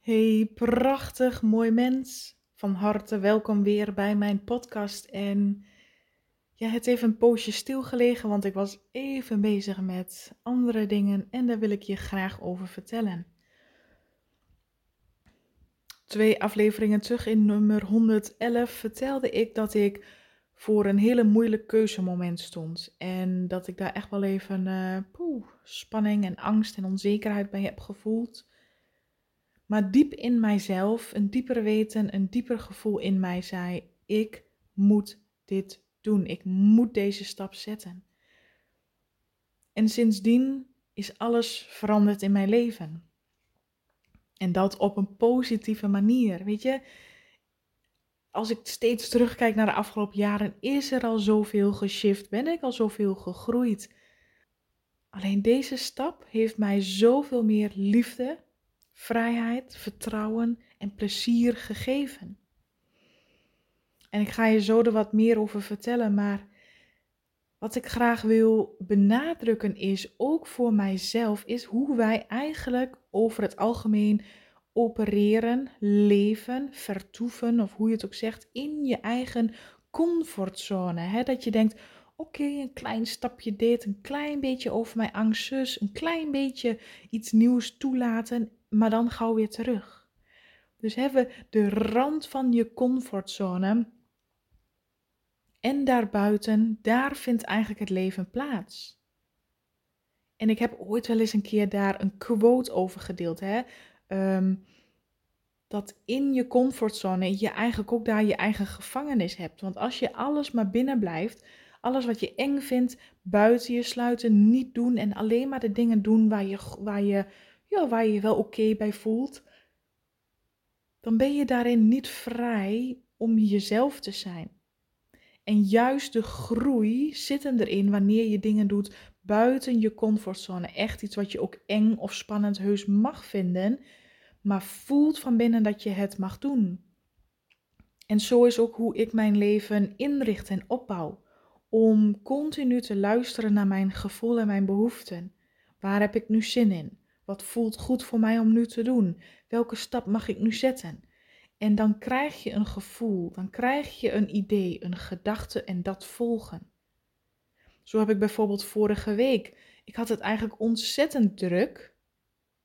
Hey, prachtig mooi mens. Van harte welkom weer bij mijn podcast. En ja, het heeft een poosje stilgelegen, want ik was even bezig met andere dingen en daar wil ik je graag over vertellen. Twee afleveringen terug in nummer 111 vertelde ik dat ik voor een hele moeilijk keuzemoment stond. En dat ik daar echt wel even uh, spanning en angst en onzekerheid bij heb gevoeld. Maar diep in mijzelf, een dieper weten, een dieper gevoel in mij zei: ik moet dit doen. Ik moet deze stap zetten. En sindsdien is alles veranderd in mijn leven. En dat op een positieve manier. Weet je, als ik steeds terugkijk naar de afgelopen jaren, is er al zoveel geshift. Ben ik al zoveel gegroeid. Alleen deze stap heeft mij zoveel meer liefde, vrijheid, vertrouwen en plezier gegeven. En ik ga je zo er wat meer over vertellen, maar wat ik graag wil benadrukken is, ook voor mijzelf, is hoe wij eigenlijk over het algemeen opereren, leven, vertoeven, of hoe je het ook zegt, in je eigen comfortzone. Hè? Dat je denkt, oké, een klein stapje dit, een klein beetje over mijn angst, een klein beetje iets nieuws toelaten maar dan gauw weer terug. Dus hebben de rand van je comfortzone. En daarbuiten, daar vindt eigenlijk het leven plaats. En ik heb ooit wel eens een keer daar een quote over gedeeld. Hè? Ehm, dat in je comfortzone je eigenlijk ook daar je eigen gevangenis hebt. Want als je alles maar binnen blijft, alles wat je eng vindt, buiten je sluiten, niet doen en alleen maar de dingen doen waar je, waar je ja, waar je je wel oké bij voelt, dan ben je daarin niet vrij om jezelf te zijn. En juist de groei zit erin wanneer je dingen doet buiten je comfortzone. Echt iets wat je ook eng of spannend heus mag vinden, maar voelt van binnen dat je het mag doen. En zo is ook hoe ik mijn leven inricht en opbouw. Om continu te luisteren naar mijn gevoel en mijn behoeften. Waar heb ik nu zin in? Wat voelt goed voor mij om nu te doen? Welke stap mag ik nu zetten? En dan krijg je een gevoel, dan krijg je een idee, een gedachte en dat volgen. Zo heb ik bijvoorbeeld vorige week, ik had het eigenlijk ontzettend druk.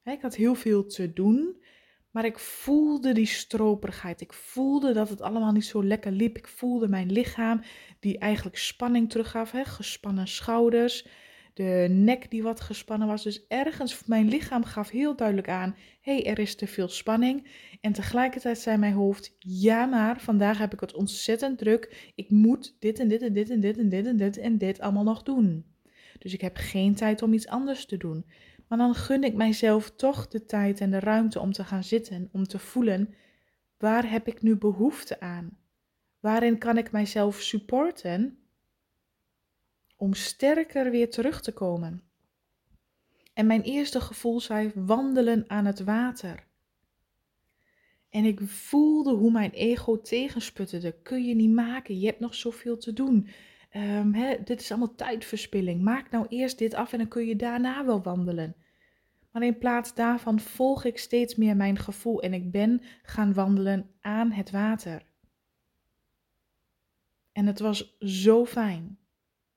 Ik had heel veel te doen, maar ik voelde die stroperigheid. Ik voelde dat het allemaal niet zo lekker liep. Ik voelde mijn lichaam die eigenlijk spanning teruggaf, gespannen schouders de nek die wat gespannen was. Dus ergens, mijn lichaam gaf heel duidelijk aan, hé, hey, er is te veel spanning. En tegelijkertijd zei mijn hoofd, ja maar, vandaag heb ik het ontzettend druk. Ik moet dit en dit en dit en dit en dit en dit en dit allemaal nog doen. Dus ik heb geen tijd om iets anders te doen. Maar dan gun ik mijzelf toch de tijd en de ruimte om te gaan zitten, om te voelen, waar heb ik nu behoefte aan? Waarin kan ik mijzelf supporten? Om sterker weer terug te komen. En mijn eerste gevoel zei wandelen aan het water. En ik voelde hoe mijn ego tegensputterde. Kun je niet maken, je hebt nog zoveel te doen. Um, dit is allemaal tijdverspilling. Maak nou eerst dit af en dan kun je daarna wel wandelen. Maar in plaats daarvan volg ik steeds meer mijn gevoel en ik ben gaan wandelen aan het water. En het was zo fijn.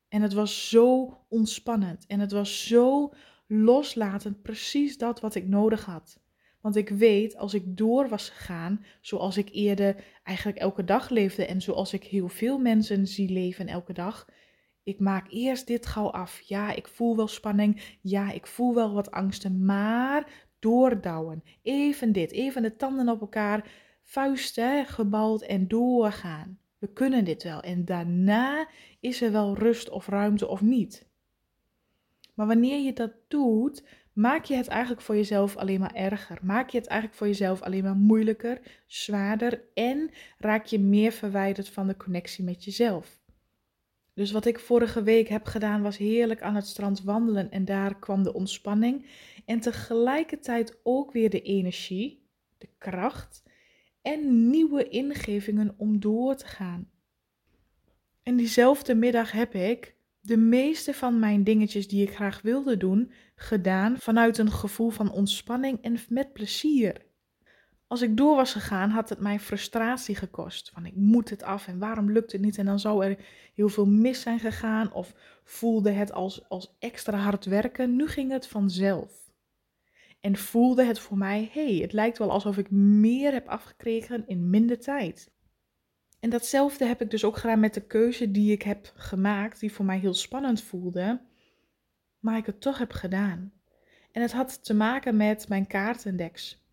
En het was zo ontspannend en het was zo loslatend, precies dat wat ik nodig had. Want ik weet, als ik door was gegaan, zoals ik eerder eigenlijk elke dag leefde en zoals ik heel veel mensen zie leven elke dag, ik maak eerst dit gauw af. Ja, ik voel wel spanning. Ja, ik voel wel wat angsten, maar doordouwen. Even dit, even de tanden op elkaar, vuisten gebald en doorgaan. We kunnen dit wel. En daarna is er wel rust of ruimte of niet. Maar wanneer je dat doet, maak je het eigenlijk voor jezelf alleen maar erger. Maak je het eigenlijk voor jezelf alleen maar moeilijker, zwaarder en raak je meer verwijderd van de connectie met jezelf. Dus wat ik vorige week heb gedaan was heerlijk aan het strand wandelen en daar kwam de ontspanning en tegelijkertijd ook weer de energie, de kracht en nieuwe ingevingen om door te gaan. En diezelfde middag heb ik de meeste van mijn dingetjes die ik graag wilde doen, gedaan vanuit een gevoel van ontspanning en met plezier. Als ik door was gegaan, had het mij frustratie gekost. Van ik moet het af en waarom lukt het niet? En dan zou er heel veel mis zijn gegaan of voelde het als, als extra hard werken. Nu ging het vanzelf. En voelde het voor mij, hey, het lijkt wel alsof ik meer heb afgekregen in minder tijd. En datzelfde heb ik dus ook gedaan met de keuze die ik heb gemaakt, die voor mij heel spannend voelde, maar ik het toch heb gedaan. En het had te maken met mijn kaartendeks.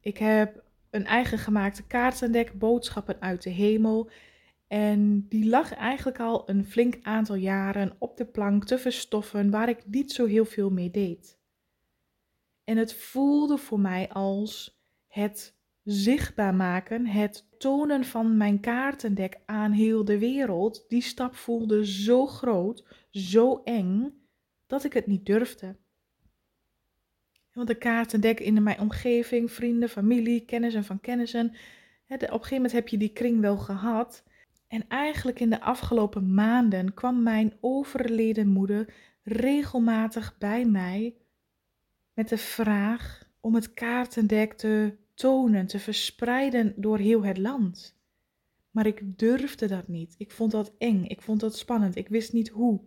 Ik heb een eigen gemaakte kaartendek, boodschappen uit de hemel. En die lag eigenlijk al een flink aantal jaren op de plank te verstoffen, waar ik niet zo heel veel mee deed. En het voelde voor mij als het zichtbaar maken, het tonen van mijn kaartendek aan heel de wereld. Die stap voelde zo groot, zo eng, dat ik het niet durfde. Want de kaartendek in mijn omgeving, vrienden, familie, kennissen van kennissen. op een gegeven moment heb je die kring wel gehad. En eigenlijk in de afgelopen maanden kwam mijn overleden moeder regelmatig bij mij met de vraag om het kaartendek te tonen, te verspreiden door heel het land. Maar ik durfde dat niet. Ik vond dat eng. Ik vond dat spannend. Ik wist niet hoe.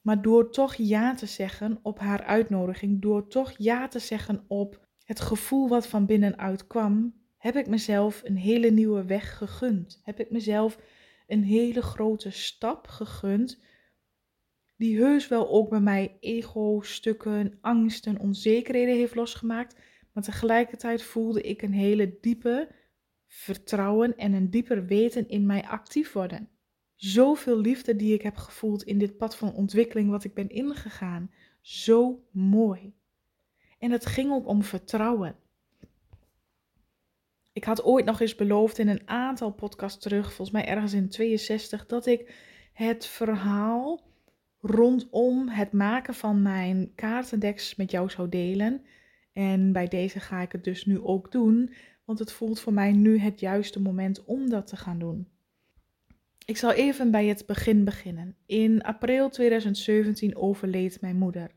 Maar door toch ja te zeggen op haar uitnodiging, door toch ja te zeggen op het gevoel wat van binnenuit kwam, heb ik mezelf een hele nieuwe weg gegund. Heb ik mezelf een hele grote stap gegund, die heus wel ook bij mij ego-stukken, angsten, onzekerheden heeft losgemaakt. Maar tegelijkertijd voelde ik een hele diepe vertrouwen en een dieper weten in mij actief worden zoveel liefde die ik heb gevoeld in dit pad van ontwikkeling wat ik ben ingegaan. Zo mooi. En het ging ook om vertrouwen. Ik had ooit nog eens beloofd in een aantal podcasts terug, volgens mij ergens in 62, dat ik het verhaal rondom het maken van mijn kaartendeks met jou zou delen. En bij deze ga ik het dus nu ook doen, want het voelt voor mij nu het juiste moment om dat te gaan doen. Ik zal even bij het begin beginnen. In april 2017 overleed mijn moeder.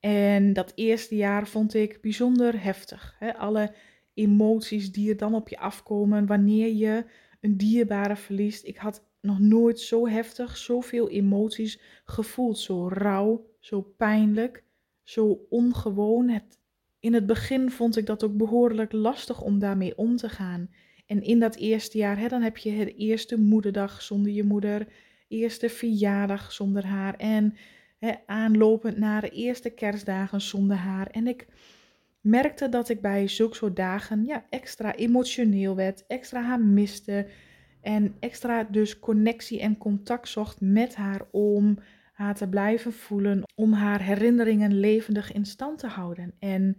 En dat eerste jaar vond ik bijzonder heftig. Hè? Alle emoties die er dan op je afkomen wanneer je een dierbare verliest. Ik had nog nooit zo heftig, zoveel emoties gevoeld. Zo rauw, zo pijnlijk, zo ongewoon. Het, in het begin vond ik dat ook behoorlijk lastig om daarmee om te gaan. En in dat eerste jaar, hè, dan heb je de eerste moederdag zonder je moeder, eerste verjaardag zonder haar en hè, aanlopend naar de eerste kerstdagen zonder haar. En ik merkte dat ik bij zulke soort dagen ja, extra emotioneel werd, extra haar miste en extra dus connectie en contact zocht met haar om haar te blijven voelen, om haar herinneringen levendig in stand te houden. En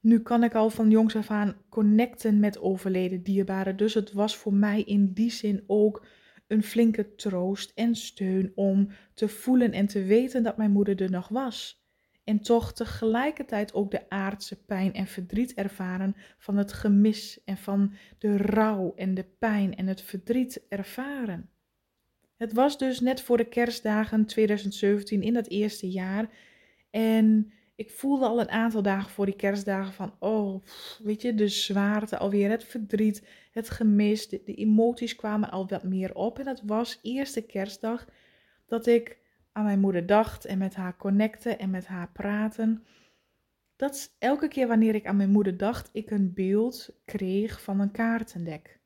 nu kan ik al van jongs af aan connecten met overleden dierbaren. Dus het was voor mij in die zin ook een flinke troost en steun om te voelen en te weten dat mijn moeder er nog was. En toch tegelijkertijd ook de aardse pijn en verdriet ervaren van het gemis en van de rouw en de pijn en het verdriet ervaren. Het was dus net voor de kerstdagen 2017 in dat eerste jaar. En ik voelde al een aantal dagen voor die kerstdagen van, oh, weet je, de zwaarte alweer, het verdriet, het gemis, de, emoties kwamen al wat meer op. En dat was eerste kerstdag dat ik aan mijn moeder dacht en met haar connecten en met haar praten. Dat elke keer wanneer ik aan mijn moeder dacht, ik een beeld kreeg van een kaartendek.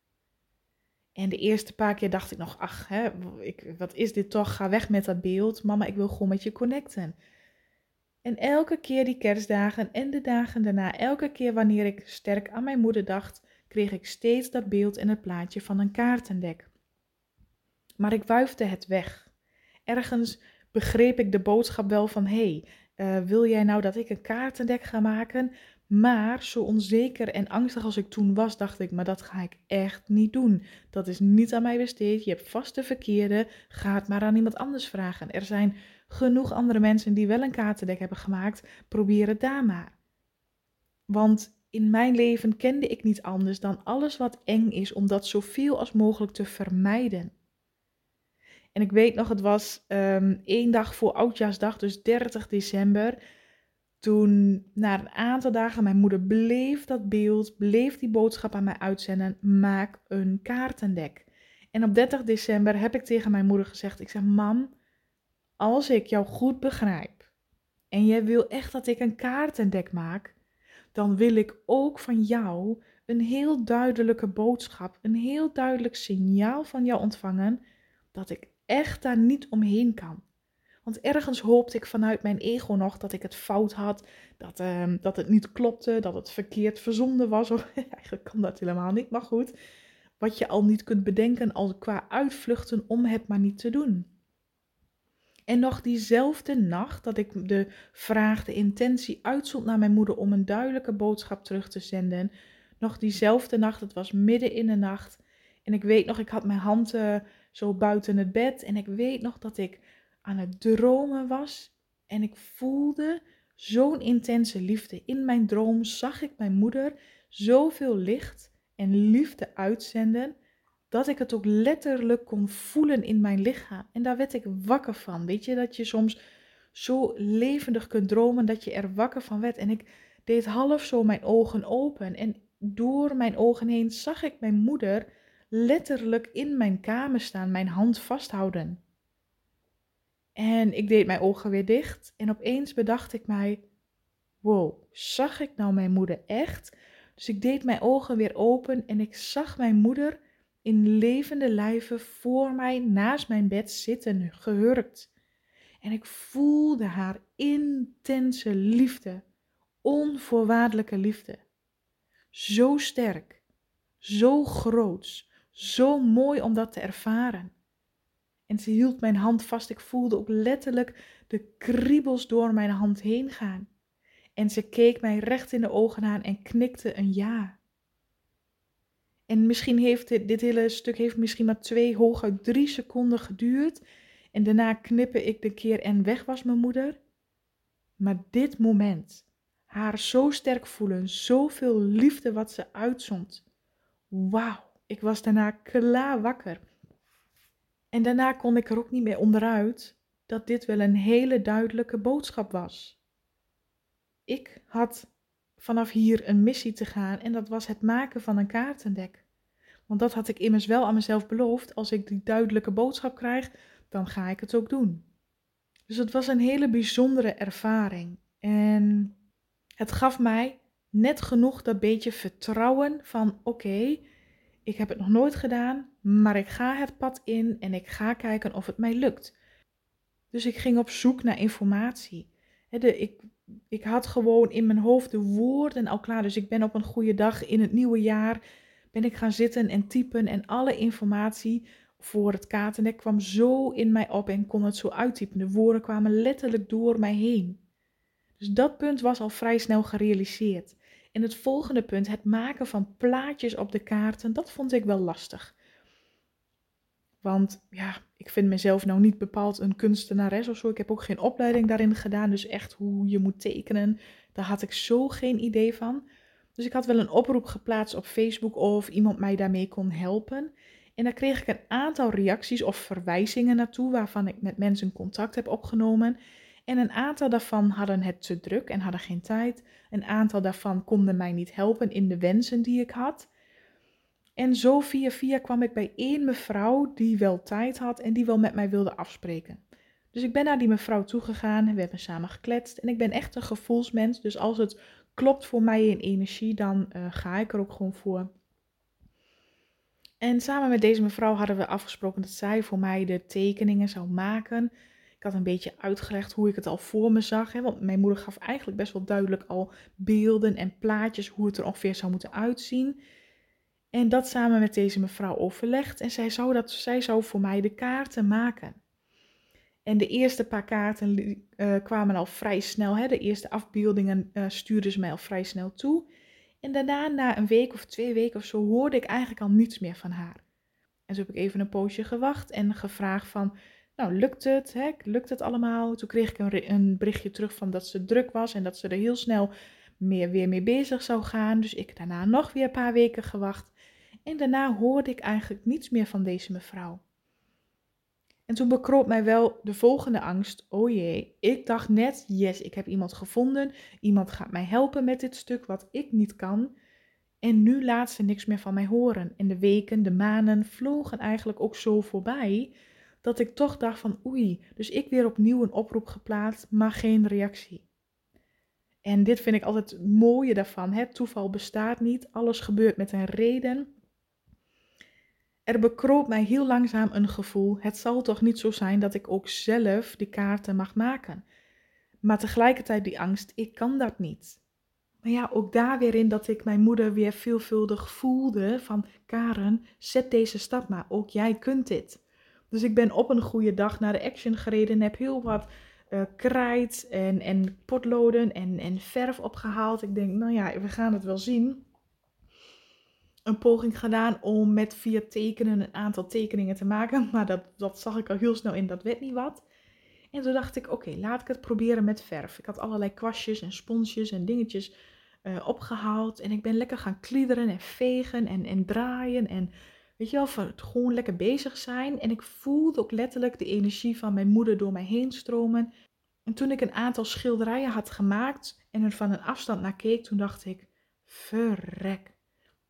En de eerste paar keer dacht ik nog, ach, hè, ik, wat is dit toch? Ga weg met dat beeld. Mama, ik wil gewoon met je connecten. En elke keer die kerstdagen en de dagen daarna, elke keer wanneer ik sterk aan mijn moeder dacht, kreeg ik steeds dat beeld en het plaatje van een kaartendek. Maar ik wuifde het weg. Ergens begreep ik de boodschap wel van: hey, uh, wil jij nou dat ik een kaartendek ga maken? Maar zo onzeker en angstig als ik toen was, dacht ik: maar dat ga ik echt niet doen. Dat is niet aan mij besteed. Je hebt vast de verkeerde. Ga het maar aan iemand anders vragen. Er zijn genoeg andere mensen die wel een kaartendek hebben gemaakt, probeer het daar maar. Want in mijn leven kende ik niet anders dan alles wat eng is, om dat zoveel als mogelijk te vermijden. En ik weet nog, het was um, één dag voor Oudjaarsdag, dus 30 december. toen, na een aantal dagen, mijn moeder bleef dat beeld, bleef die boodschap aan mij uitzenden, maak een kaartendek. En op 30 december heb ik tegen mijn moeder gezegd, ik zeg, mam, als ik jou goed begrijp en jij wil echt dat ik een kaartendek maak, dan wil ik ook van jou een heel duidelijke boodschap, een heel duidelijk signaal van jou ontvangen dat ik echt daar niet omheen kan. Want ergens hoopte ik vanuit mijn ego nog dat ik het fout had, dat, uh, dat het niet klopte, dat het verkeerd verzonden was. Eigenlijk kan dat helemaal niet, maar goed. Wat je al niet kunt bedenken al qua uitvluchten om het maar niet te doen. En nog diezelfde nacht dat ik de vraag, de intentie uitzond naar mijn moeder om een duidelijke boodschap terug te zenden. Nog diezelfde nacht, het was midden in de nacht. En ik weet nog, ik had mijn handen zo buiten het bed. En ik weet nog dat ik aan het dromen was. En ik voelde zo'n intense liefde. In mijn droom zag ik mijn moeder zoveel licht en liefde uitzenden. Dat ik het ook letterlijk kon voelen in mijn lichaam. En daar werd ik wakker van. Weet je dat je soms zo levendig kunt dromen dat je er wakker van werd. En ik deed half zo mijn ogen open. En door mijn ogen heen zag ik mijn moeder letterlijk in mijn kamer staan, mijn hand vasthouden. En ik deed mijn ogen weer dicht en opeens bedacht ik mij: wow, zag ik nou mijn moeder echt? Dus ik deed mijn ogen weer open en ik zag mijn moeder in levende lijven voor mij naast mijn bed zitten, gehurkt. En ik voelde haar intense liefde, onvoorwaardelijke liefde. Zo sterk, zo groots, zo mooi om dat te ervaren. En ze hield mijn hand vast. Ik voelde ook letterlijk de kriebels door mijn hand heen gaan. En ze keek mij recht in de ogen aan en knikte een ja. En misschien heeft dit, hele stuk heeft misschien maar twee, hooguit drie seconden geduurd. En daarna knippe ik de keer en weg was mijn moeder. Maar dit moment, haar zo sterk voelen, zoveel liefde wat ze uitzond. Wauw, ik was daarna klaar wakker. En daarna kon ik er ook niet meer onderuit dat dit wel een hele duidelijke boodschap was. Ik had vanaf hier een missie te gaan en dat was het maken van een kaartendek. Want dat had ik immers wel aan mezelf beloofd. Als ik die duidelijke boodschap krijg, dan ga ik het ook doen. Dus het was een hele bijzondere ervaring. En het gaf mij net genoeg dat beetje vertrouwen van oké, ik heb het nog nooit gedaan, maar ik ga het pad in en ik ga kijken of het mij lukt. Dus ik ging op zoek naar informatie. De, ik, ik had gewoon in mijn hoofd de woorden al klaar. Dus ik ben op een goede dag in het nieuwe jaar ben ik gaan zitten en typen en alle informatie voor het kaartendek kwam zo in mij op en kon het zo uittypen. De woorden kwamen letterlijk door mij heen. Dus dat punt was al vrij snel gerealiseerd. En het volgende punt, het maken van plaatjes op de kaarten, dat vond ik wel lastig. Want ja, ik vind mezelf nou niet bepaald een kunstenares of zo. Ik heb ook geen opleiding daarin gedaan. Dus echt hoe je moet tekenen, daar had ik zo geen idee van. Dus ik had wel een oproep geplaatst op Facebook of iemand mij daarmee kon helpen. En daar kreeg ik een aantal reacties of verwijzingen naartoe waarvan ik met mensen contact heb opgenomen. En een aantal daarvan hadden het te druk en hadden geen tijd. Een aantal daarvan konden mij niet helpen in de wensen die ik had. En zo via via kwam ik bij één mevrouw die wel tijd had en die wel met mij wilde afspreken. Dus ik ben naar die mevrouw toegegaan en we hebben samen gekletst. En ik ben echt een gevoelsmens, dus als het klopt voor mij in energie, dan uh, ga ik er ook gewoon voor. En samen met deze mevrouw hadden we afgesproken dat zij voor mij de tekeningen zou maken had een beetje uitgelegd hoe ik het al voor me zag. Hè, want mijn moeder gaf eigenlijk best wel duidelijk al beelden en plaatjes hoe het er ongeveer zou moeten uitzien. En dat samen met deze mevrouw overlegd. En zij zou, dat, zij zou voor mij de kaarten maken. En de eerste paar kaarten uh, kwamen al vrij snel. Hè. De eerste afbeeldingen uh, stuurde ze mij al vrij snel toe. En daarna, na een week of twee weken of zo, hoorde ik eigenlijk al niets meer van haar. En zo heb ik even een poosje gewacht en gevraagd van, nou, lukt het? Hè? Lukt het allemaal? Toen kreeg ik een, een, berichtje terug van dat ze druk was en dat ze er heel snel meer, weer mee bezig zou gaan. Dus ik daarna nog weer een paar weken gewacht. En daarna hoorde ik eigenlijk niets meer van deze mevrouw. En toen bekroop mij wel de volgende angst. Oh jee, ik dacht net, yes, ik heb iemand gevonden. Iemand gaat mij helpen met dit stuk wat ik niet kan. En nu laat ze niks meer van mij horen. En de weken, de maanden vlogen eigenlijk ook zo voorbij. Dat ik toch dacht van oei, dus ik weer opnieuw een oproep geplaatst, maar geen reactie. En dit vind ik altijd het mooie daarvan. Het toeval bestaat niet. Alles gebeurt met een reden. Er bekroop mij heel langzaam een gevoel. Het zal toch niet zo zijn dat ik ook zelf die kaarten mag maken. Maar tegelijkertijd die angst, ik kan dat niet. Maar ja, ook daar weer in dat ik mijn moeder weer veelvuldig voelde van Karen, zet deze stap maar, ook jij kunt dit. Dus ik ben op een goede dag naar de action gereden en heb heel wat uh, krijt en, en potloden en, en verf opgehaald. Ik denk, nou ja, we gaan het wel zien. Een poging gedaan om met vier tekenen een aantal tekeningen te maken. Maar dat, dat zag ik al heel snel in, dat werd niet wat. En toen dacht ik, oké, laat ik het proberen met verf. Ik had allerlei kwastjes en sponsjes en dingetjes uh, opgehaald. En ik ben lekker gaan kliederen en vegen en, en draaien. En weet je wel, gewoon lekker bezig zijn. En ik voelde ook letterlijk de energie van mijn moeder door mij heen stromen. En toen ik een aantal schilderijen had gemaakt en er van een afstand naar keek, toen dacht ik, verrek.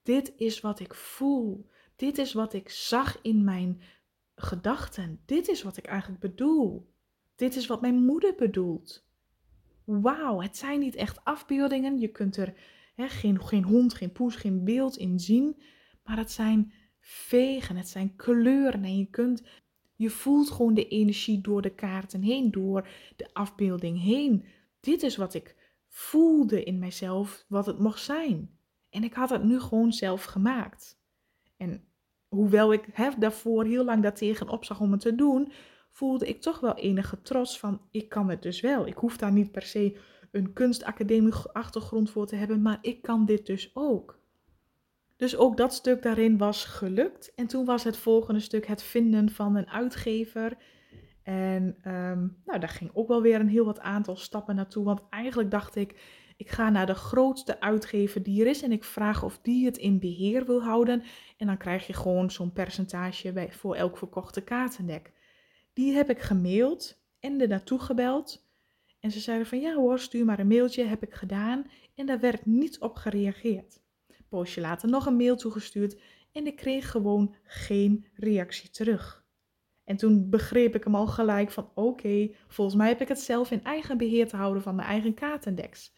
Dit is wat ik voel. Dit is wat ik zag in mijn gedachten. Dit is wat ik eigenlijk bedoel. Dit is wat mijn moeder bedoelt. Wauw, het zijn niet echt afbeeldingen. Je kunt er geen, geen hond, geen poes, geen beeld in zien. Maar het zijn vegen, het zijn kleuren. En je kunt, je voelt gewoon de energie door de kaarten heen, door de afbeelding heen. Dit is wat ik voelde in mijzelf, wat het mocht zijn. En ik had het nu gewoon zelf gemaakt. En hoewel ik hè, daarvoor heel lang daartegen opzag om het te doen, voelde ik toch wel enige trots van ik kan het dus wel. Ik hoef daar niet per se een kunstacademie achtergrond voor te hebben, maar ik kan dit dus ook. Dus ook dat stuk daarin was gelukt. En toen was het volgende stuk het vinden van een uitgever. En ehm, nou, daar ging ook wel weer een heel wat aantal stappen naartoe. Want eigenlijk dacht ik, ik ga naar de grootste uitgever die er is en ik vraag of die het in beheer wil houden. En dan krijg je gewoon zo'n percentage bij, voor elk verkochte kaartendek. Die heb ik gemaild en er naartoe gebeld. En ze zeiden van ja hoor, stuur maar een mailtje, heb ik gedaan. En daar werd niet op gereageerd. Poosje later nog een mail toegestuurd en ik kreeg gewoon geen reactie terug. En toen begreep ik hem al gelijk van oké, volgens mij heb ik het zelf in eigen beheer te houden van mijn eigen kaartendeks.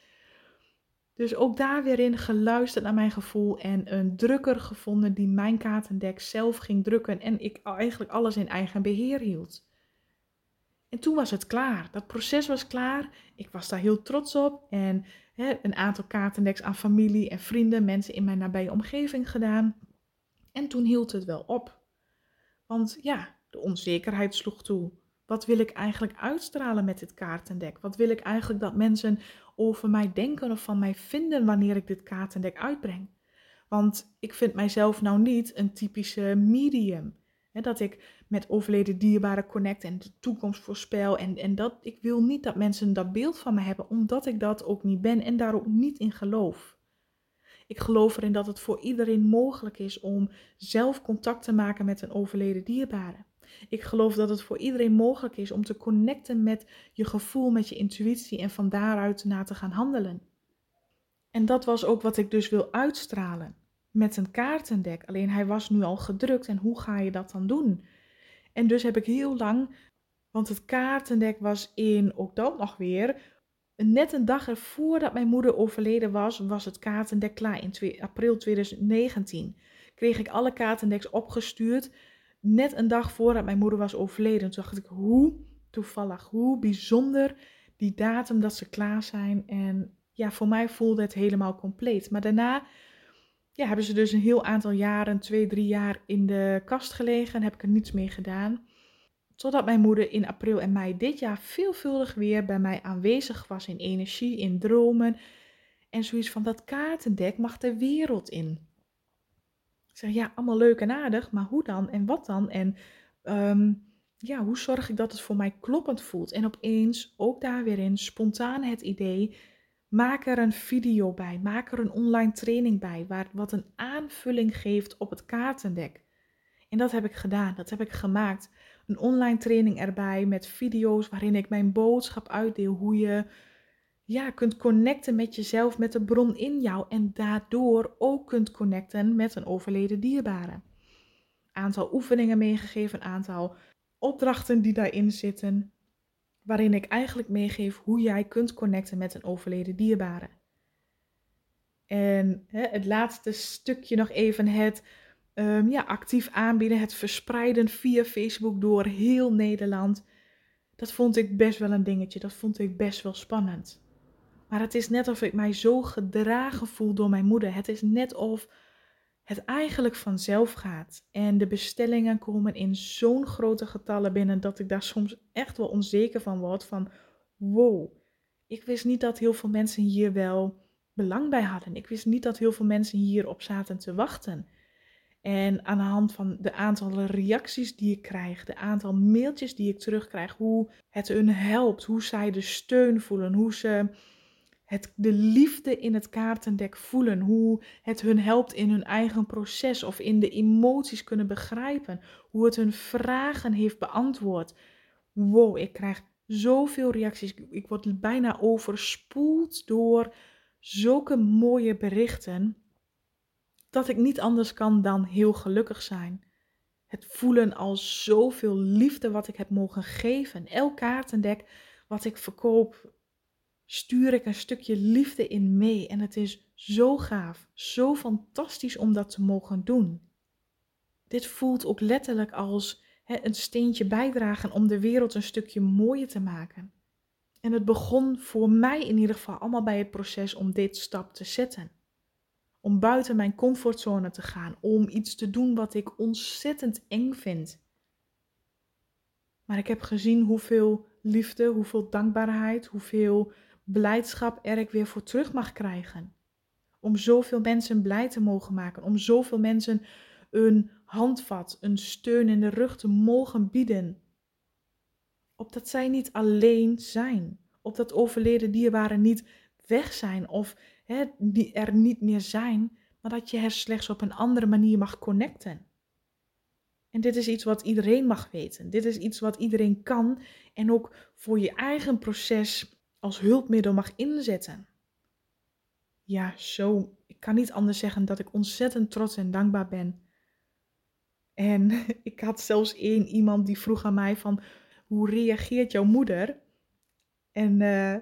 Dus ook daar weer in geluisterd naar mijn gevoel en een drukker gevonden die mijn kaartendek zelf ging drukken en ik eigenlijk alles in eigen beheer hield. En toen was het klaar. Dat proces was klaar. Ik was daar heel trots op. En hè, een aantal kaartendeks aan familie en vrienden, mensen in mijn nabije omgeving gedaan. En toen hield het wel op. Want ja, de onzekerheid sloeg toe. Wat wil ik eigenlijk uitstralen met dit kaartendek? Wat wil ik eigenlijk dat mensen over mij denken of van mij vinden wanneer ik dit kaartendek uitbreng? Want ik vind mijzelf nou niet een typische medium dat ik met overleden dierbaren connect en de toekomst voorspel. En, en dat ik wil niet dat mensen dat beeld van me hebben, omdat ik dat ook niet ben en daar ook niet in geloof. Ik geloof erin dat het voor iedereen mogelijk is om zelf contact te maken met een overleden dierbare. Ik geloof dat het voor iedereen mogelijk is om te connecten met je gevoel, met je intuïtie en van daaruit na te gaan handelen. En dat was ook wat ik dus wil uitstralen met een kaartendek. Alleen hij was nu al gedrukt en hoe ga je dat dan doen? En dus heb ik heel lang, want het kaartendek was in, dat nog weer, net een dag ervoor dat mijn moeder overleden was, was het kaartendek klaar in april 2019. Kreeg ik alle kaartendeks opgestuurd, net een dag voordat mijn moeder was overleden. Toen dacht ik, hoe toevallig, hoe bijzonder die datum dat ze klaar zijn. En ja, voor mij voelde het helemaal compleet. Maar daarna ja, hebben ze dus een heel aantal jaren, twee, drie jaar in de kast gelegen en heb ik er niets mee gedaan. Totdat mijn moeder in april en mei dit jaar veelvuldig weer bij mij aanwezig was in energie, in dromen. En zoiets van dat kaartendek mag de wereld in. Ik zeg ja, allemaal leuk en aardig, maar hoe dan en wat dan? En ehm, ja, hoe zorg ik dat het voor mij kloppend voelt? En opeens ook daar weer in spontaan het idee Maak er een video bij, maak er een online training bij, waar, wat een aanvulling geeft op het kaartendek. En dat heb ik gedaan, dat heb ik gemaakt. een online training erbij met video's waarin ik mijn boodschap uitdeel. Hoe je ja, kunt connecten met jezelf, met de bron in jou. En daardoor ook kunt connecten met een overleden dierbare. Aantal oefeningen meegegeven, aantal opdrachten die daarin zitten. Waarin ik eigenlijk meegeef hoe jij kunt connecten met een overleden dierbare. En hè, het laatste stukje nog even het um, ja, actief aanbieden, het verspreiden via Facebook door heel Nederland. Dat vond ik best wel een dingetje, dat vond ik best wel spannend. Maar het is net of ik mij zo gedragen voel door mijn moeder. Het is net of het eigenlijk vanzelf gaat. En de bestellingen komen in zo'n grote getallen binnen dat ik daar soms echt wel onzeker van word. Van wow, ik wist niet dat heel veel mensen hier wel belang bij hadden. Ik wist niet dat heel veel mensen hierop zaten te wachten. En aan de hand van de aantal reacties die ik krijg, de aantal mailtjes die ik terugkrijg, hoe het hun helpt, hoe zij de steun voelen, hoe ze het, de liefde in het kaartendek voelen, hoe het hun helpt in hun eigen proces of in de emoties kunnen begrijpen, hoe het hun vragen heeft beantwoord. Wow, ik krijg zoveel reacties. Ik word bijna overspoeld door zulke mooie berichten dat ik niet anders kan dan heel gelukkig zijn. Het voelen als zoveel liefde wat ik heb mogen geven. Elk kaartendek wat ik verkoop, stuur ik een stukje liefde in mee. En het is zo gaaf, zo fantastisch om dat te mogen doen. Dit voelt ook letterlijk als een steentje bijdragen om de wereld een stukje mooier te maken. En het begon voor mij in ieder geval allemaal bij het proces om dit stap te zetten. Om buiten mijn comfortzone te gaan, om iets te doen wat ik ontzettend eng vind. Maar ik heb gezien hoeveel liefde, hoeveel dankbaarheid, hoeveel blijdschap er ik weer voor terug mag krijgen. Om zoveel mensen blij te mogen maken, om zoveel mensen een handvat, een steun in de rug te mogen bieden. Opdat zij niet alleen zijn, opdat overleden dierbaren niet weg zijn of hè, die er niet meer zijn, maar dat je er slechts op een andere manier mag connecten. En dit is iets wat iedereen mag weten. Dit is iets wat iedereen kan en ook voor je eigen proces als hulpmiddel mag inzetten. Ja, zo. Ik kan niet anders zeggen dat ik ontzettend trots en dankbaar ben. En ik had zelfs één iemand die vroeg aan mij van, hoe reageert jouw moeder? En uh,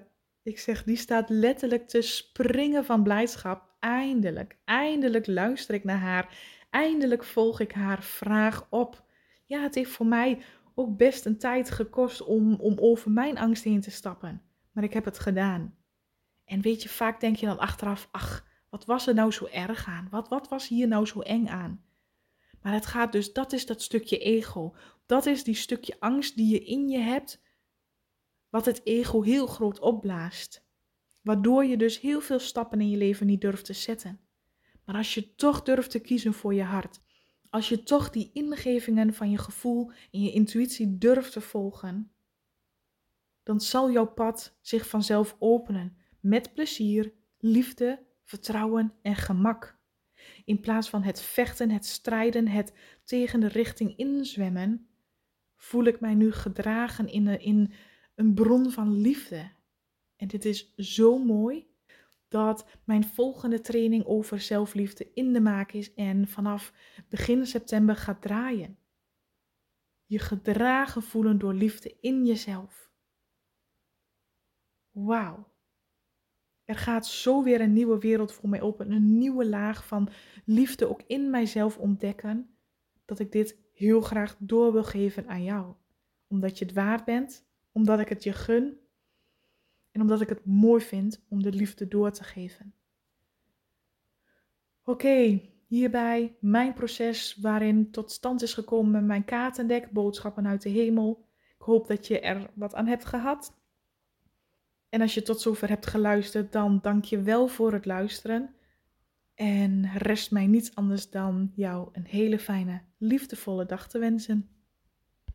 ik zeg, die staat letterlijk te springen van blijdschap. Eindelijk, eindelijk luister ik naar haar. Eindelijk volg ik haar vraag op. Ja, het heeft voor mij ook best een tijd gekost om, om over mijn angst heen te stappen. Maar ik heb het gedaan. En weet je, vaak denk je dan achteraf, ach, wat was er nou zo erg aan? Wat, wat was hier nou zo eng aan? Maar het gaat dus, dat is dat stukje ego. Dat is die stukje angst die je in je hebt wat het ego heel groot opblaast. Waardoor je dus heel veel stappen in je leven niet durft te zetten. Maar als je toch durft te kiezen voor je hart, als je toch die ingevingen van je gevoel en je intuïtie durft te volgen, dan zal jouw pad zich vanzelf openen met plezier, liefde, vertrouwen en gemak. In plaats van het vechten, het strijden, het tegen de richting inzwemmen, voel ik mij nu gedragen in, in een bron van liefde. En dit is zo mooi dat mijn volgende training over zelfliefde in de maak is en vanaf begin september gaat draaien. Je gedragen voelen door liefde in jezelf. Wauw. Er gaat zo weer een nieuwe wereld voor mij open, een nieuwe laag van liefde ook in mijzelf ontdekken, dat ik dit heel graag door wil geven aan jou. Omdat je het waard bent omdat ik het je gun en omdat ik het mooi vind om de liefde door te geven. Oké, hierbij mijn proces waarin tot stand is gekomen mijn kaartendek, boodschappen uit de hemel. Ik hoop dat je er wat aan hebt gehad. En als je tot zover hebt geluisterd, dan dank je wel voor het luisteren. En rest mij niets anders dan jou een hele fijne, liefdevolle dag te wensen.